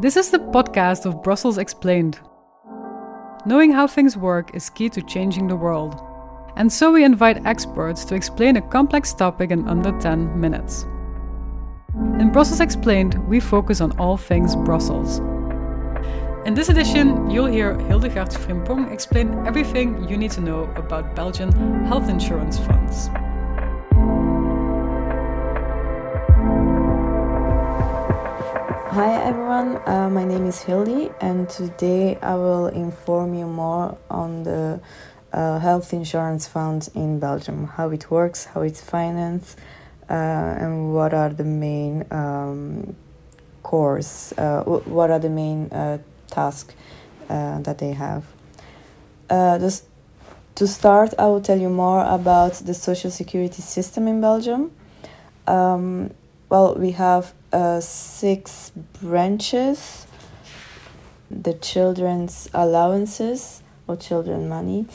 This is the podcast of Brussels Explained. Knowing how things work is key to changing the world. And so we invite experts to explain a complex topic in under 10 minutes. In Brussels Explained, we focus on all things Brussels. In this edition, you'll hear Hildegard Frimpong explain everything you need to know about Belgian health insurance funds. Hi everyone, uh, my name is Hildy, and today I will inform you more on the uh, health insurance fund in Belgium, how it works, how it's financed, uh, and what are the main um, cores, uh, what are the main uh, tasks uh, that they have. To start, I will tell you more about the social security system in Belgium. Um, well, we have uh, six branches the children's allowances or children money,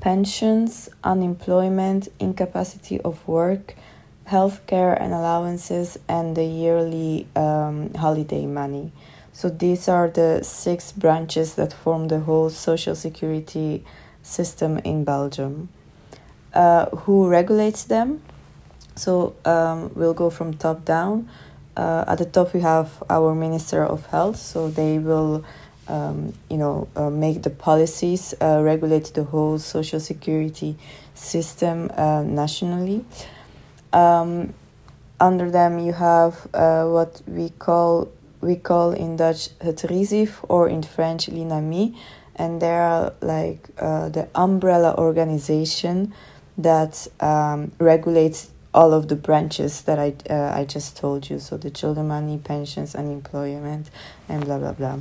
pensions, unemployment, incapacity of work, healthcare and allowances, and the yearly um, holiday money. So these are the six branches that form the whole social security system in Belgium. Uh, who regulates them? So um, we'll go from top down. Uh, at the top, we have our Minister of Health, so they will, um, you know, uh, make the policies, uh, regulate the whole social security system uh, nationally. Um, under them, you have uh, what we call we call in Dutch het RIZIV or in French l'INAMI, and they are like uh, the umbrella organization that um, regulates all of the branches that I uh, I just told you. So the children money, pensions, unemployment, and blah blah blah.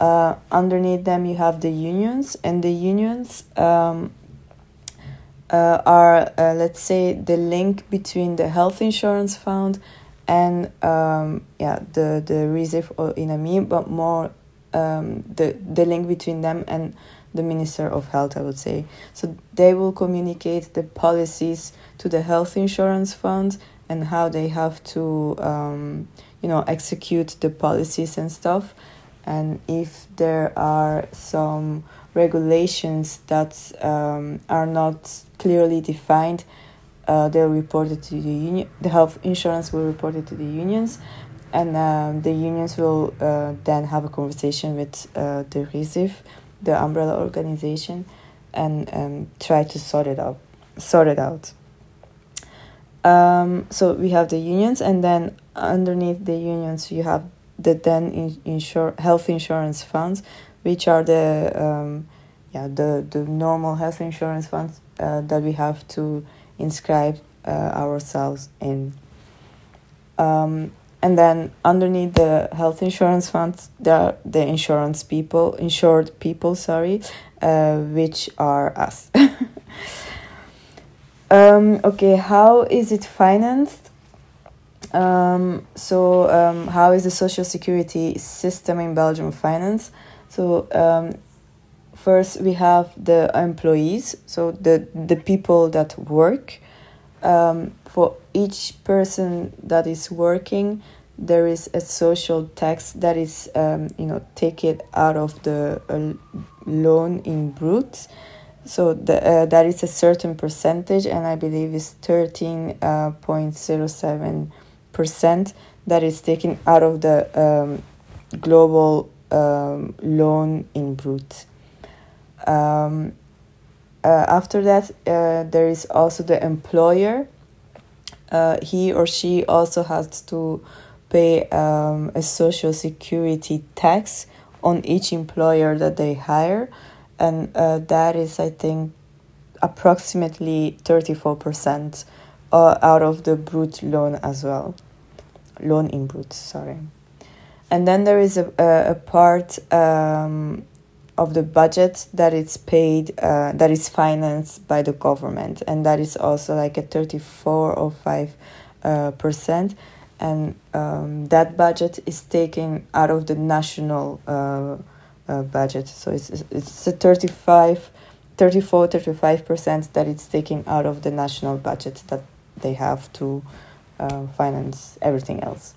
Uh, underneath them, you have the unions, and the unions um, uh, are uh, let's say the link between the health insurance fund and um, yeah the the RIZIV or INAMI, but more um, the the link between them and the Minister of Health, I would say. So they will communicate the policies to the health insurance funds and how they have to, um, you know, execute the policies and stuff. And if there are some regulations that um, are not clearly defined, uh, they'll report it to the union. The health insurance will report it to the unions, and um, the unions will uh, then have a conversation with uh, the RIZIV the umbrella organization and um, try to sort it out sort it out. Um, so we have the unions and then underneath the unions you have the then in, insure health insurance funds which are the um, yeah the, the normal health insurance funds uh, that we have to inscribe uh, ourselves in. Um, and then underneath the health insurance fund there are the insurance people insured people sorry uh, which are us. Um, okay how is it financed? Um, so um, how is the social security system in belgium financed? So um, first we have the employees so the the people that work um, for each person that is working, there is a social tax that is, um, you know, take it out of the uh, loan in brut. So the, uh, that is a certain percentage, and I believe is thirteen uh, that is taken out of the um, global um, loan in brut. Um, after that, uh, there is also the employer. Uh, he or she also has to pay um, a social security tax on each employer that they hire, and uh, that is, I think, approximately 34% uh, out of the brut loan as well. Loan in brut, sorry. And then there is a, a, a part um, of the budget that is paid uh, that is financed by the government. And that is also like a 34 or 5 uh, percent. And um, that budget is taken out of the national uh, uh budget. So it's it's a 35 34 35 percent that it's taken out of the national budget that they have to uh, finance everything else.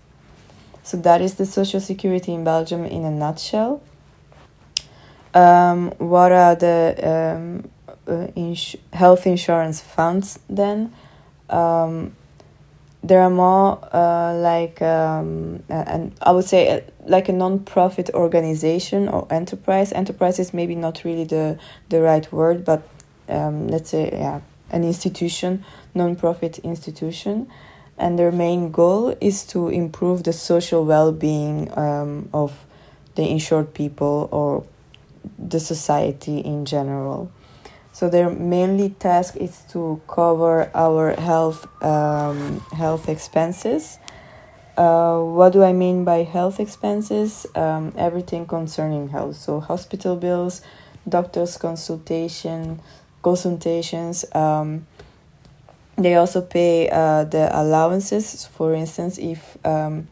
So that is the social security in Belgium in a nutshell. Um, what are the um, uh, ins- health insurance funds then? Um, there are more uh, like um, and I would say uh, like a non-profit organization or enterprise. Enterprise is maybe not really the the right word, but um, let's say yeah, an institution, non-profit institution, and their main goal is to improve the social well-being um, of the insured people or the society in general. So their mainly task is to cover our health um, health expenses. Uh, what do I mean by health expenses? Um, everything concerning health. So hospital bills, doctors' consultation, consultations. Um, they also pay uh, the allowances. For instance, if um,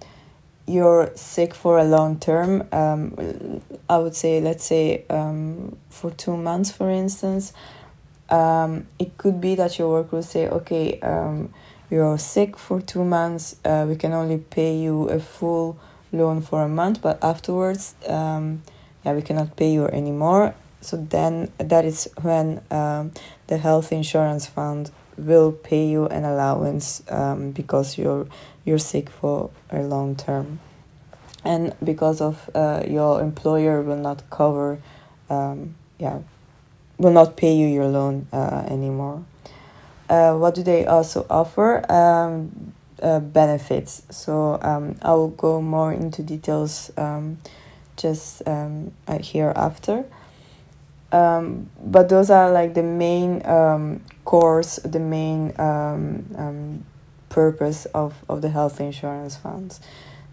you're sick for a long term, um, I would say, let's say, um, for two months, for instance, um, it could be that your work will say, okay, um, you're sick for two months, uh, we can only pay you a full loan for a month, but afterwards, um, yeah, we cannot pay you anymore. So then that is when um, the health insurance fund will pay you an allowance um, because you're you're sick for a long term. And because of uh, your employer will not cover um, yeah will not pay you your loan uh, anymore. Uh, what do they also offer? Um, uh, benefits. So um, i will go more into details um, just um, uh, here um, but those are like the main um, course the main um, um, purpose of, of the health insurance funds.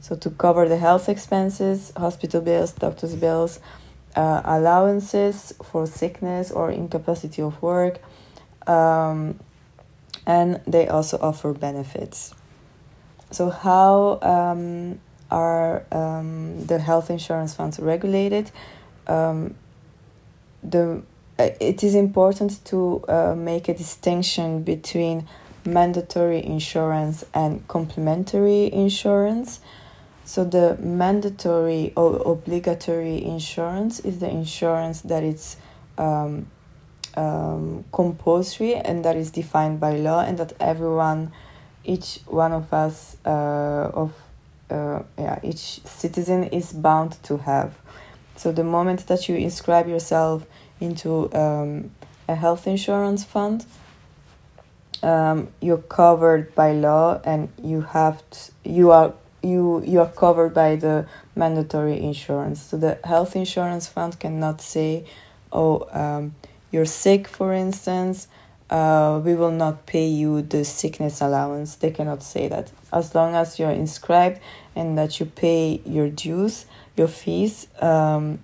So to cover the health expenses hospital bills doctor's bills uh, allowances for sickness or incapacity of work um, and they also offer benefits. So how um, are um, the health insurance funds regulated? Um, the it is important to uh, make a distinction between mandatory insurance and complementary insurance. So the mandatory or obligatory insurance is the insurance that is um, um, compulsory and that is defined by law and that everyone, each one of us, uh, of uh, yeah, each citizen is bound to have. So the moment that you inscribe yourself into um, a health insurance fund, um, you're covered by law, and you have you are you you are covered by the mandatory insurance. So the health insurance fund cannot say, "Oh, um, you're sick," for instance. Uh, we will not pay you the sickness allowance. They cannot say that. As long as you're inscribed and that you pay your dues, your fees, um,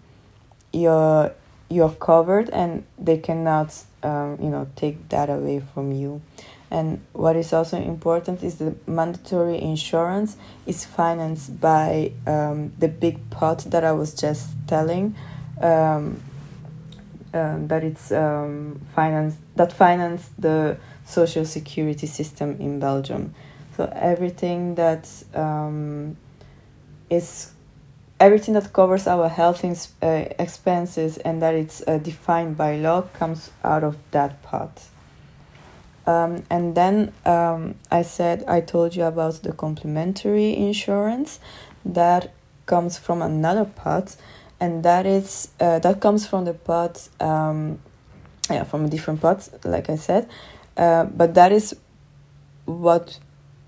you're you're covered and they cannot um, you know take that away from you. And what is also important is the mandatory insurance is financed by um, the big pot that I was just telling um, um, that it's um, financed that finance the social security system in Belgium. So everything that um, is everything that covers our health uh, expenses and that it's uh, defined by law comes out of that pot. Um, and then um, I said, I told you about the complementary insurance that comes from another pot, and that is uh, that comes from the pot, um, yeah, from a different pot, like I said, uh, but that is what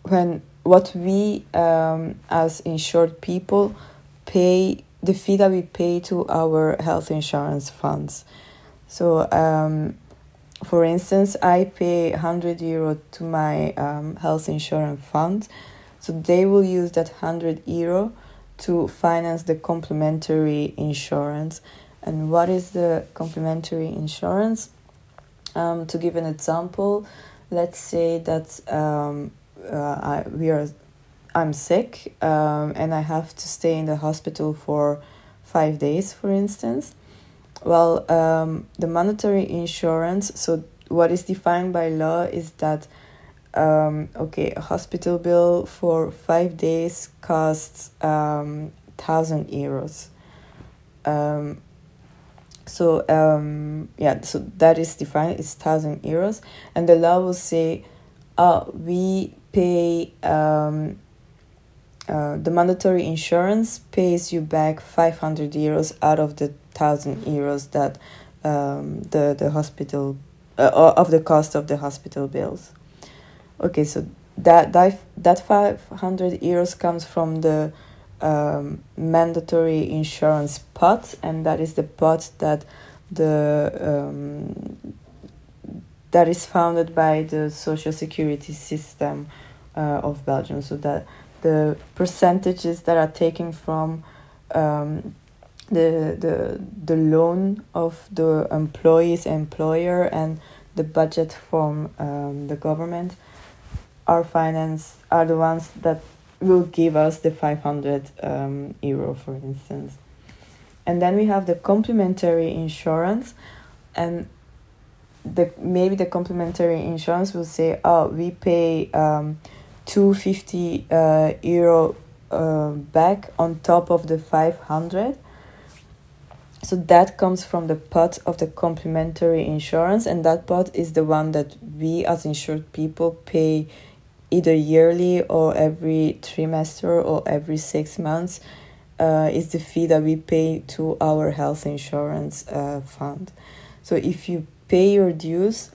when what we um, as insured people pay the fee that we pay to our health insurance funds. So, um, for instance, I pay 100 euro to my um, health insurance fund. So they will use that 100 euro to finance the complementary insurance. And what is the complementary insurance? Um, to give an example, let's say that um, uh, I, we are I'm sick um, and I have to stay in the hospital for five days, for instance. Well, um, the mandatory insurance, so what is defined by law is that um, okay, a hospital bill for five days costs um, thousand euros. Um, so um, yeah, so that is defined. It's thousand euros, and the law will say, "Oh, we pay um, uh, the mandatory insurance pays you back five hundred euros out of the thousand euros that um, the the hospital uh, of the cost of the hospital bills." Okay, so that that that five hundred euros comes from the um, mandatory insurance pot, and that is the pot that the um, that is founded by the social security system uh, of Belgium. So that the percentages that are taken from um, the the the loan of the employee's employer and the budget from um, the government are finance are the ones that will give us the 500 um, euro, for instance. And then we have the complementary insurance, and the maybe the complementary insurance will say, oh, we pay um, 250 uh, euro uh, back on top of the 500 so that comes from the pot of the complementary insurance and that pot is the one that we as insured people pay either yearly or every trimester or every six months uh, is the fee that we pay to our health insurance uh, fund. So if you pay your dues,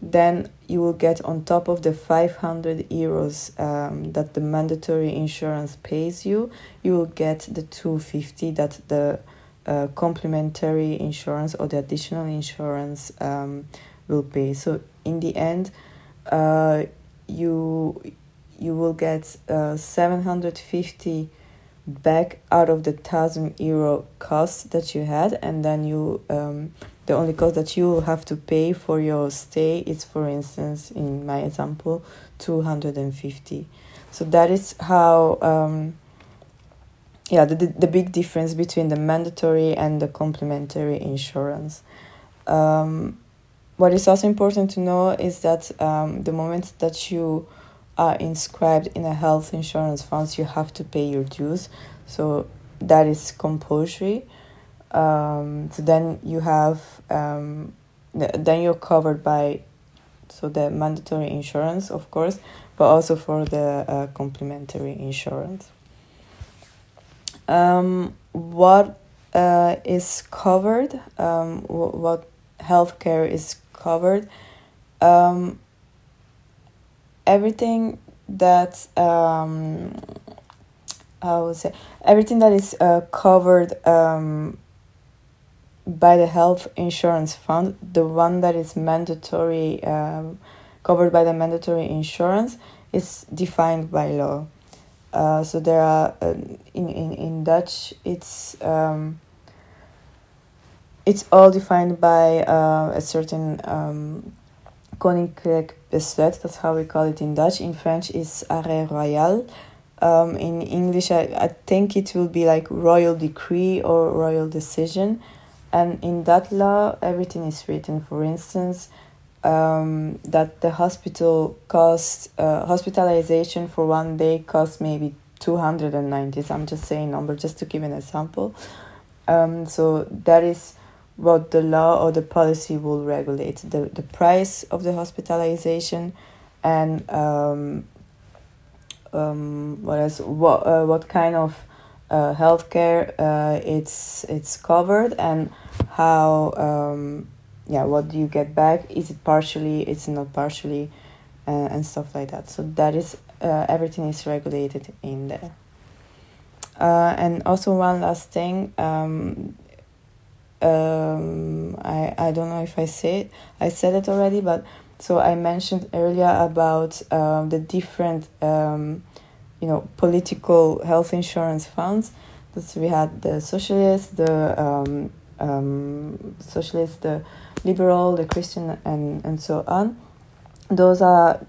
then you will get on top of the 500 euros um, that the mandatory insurance pays you, you will get the 250 that the uh, complementary insurance or the additional insurance um, will pay. So in the end, uh, you you will get uh, 750 back out of the thousand euro cost that you had and then you um, the only cost that you have to pay for your stay is for instance in my example 250 so that is how um, yeah the, the big difference between the mandatory and the complementary insurance um, what is also important to know is that um, the moment that you are inscribed in a health insurance fund, you have to pay your dues. So that is compulsory. Um, so then you have um, then you're covered by so the mandatory insurance, of course, but also for the uh, complementary insurance. Um, what uh, is covered? Um, what healthcare is covered. Um, everything that um, I would say everything that is uh, covered um, by the health insurance fund, the one that is mandatory, um, covered by the mandatory insurance, is defined by law. Uh, so there are uh, in, in in Dutch it's um, it's all defined by uh, a certain um, koninklijk besluit. That's how we call it in Dutch. In French, it's arrêt royal. Um, in English, I, I think it will be like royal decree or royal decision. And in that law, everything is written. For instance, um, that the hospital cost uh, hospitalization for one day costs maybe 290 so i'm just saying number just to give an example um, so that is what the law or the policy will regulate the, the price of the hospitalization and um, um, what else what uh, what kind of uh, healthcare uh, it's it's covered and how um, yeah what do you get back? Is it partially it's not partially uh, and stuff like that. So that is uh, everything is regulated in there. Uh, and also one last thing um, um, I, I don't know if I said I said it already, but so I mentioned earlier about um, the different um, you know political health insurance funds. So we had the socialists, the um, um, socialist, the liberal, the Christian, and and so on. Those are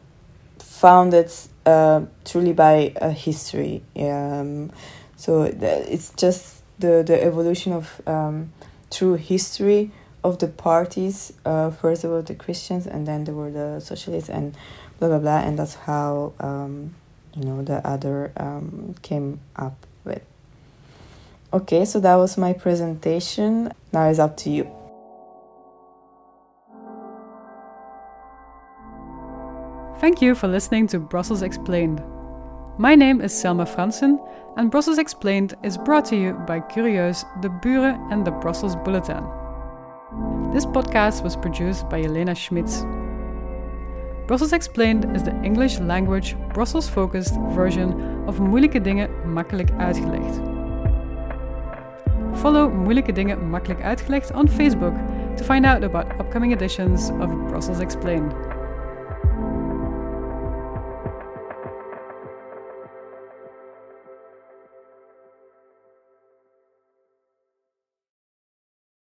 founded uh, truly by a history. Um, so it's just the the evolution of um, through history of the parties. Uh, first there were the Christians, and then there were the socialists, and blah blah blah. And that's how um, you know the other um, came up with. Okay, so that was my presentation. Now it's up to you. Thank you for listening to Brussels Explained. My name is Selma Fransen, and Brussels Explained is brought to you by Curieus, De Buren, and the Brussels Bulletin. This podcast was produced by Elena Schmitz. Brussels Explained is the English language, Brussels focused version of Moeilijke Dingen Makkelijk Uitgelegd. Follow Moeilijke Dingen Makkelijk Uitgelegd on Facebook to find out about upcoming editions of Brussels Explained.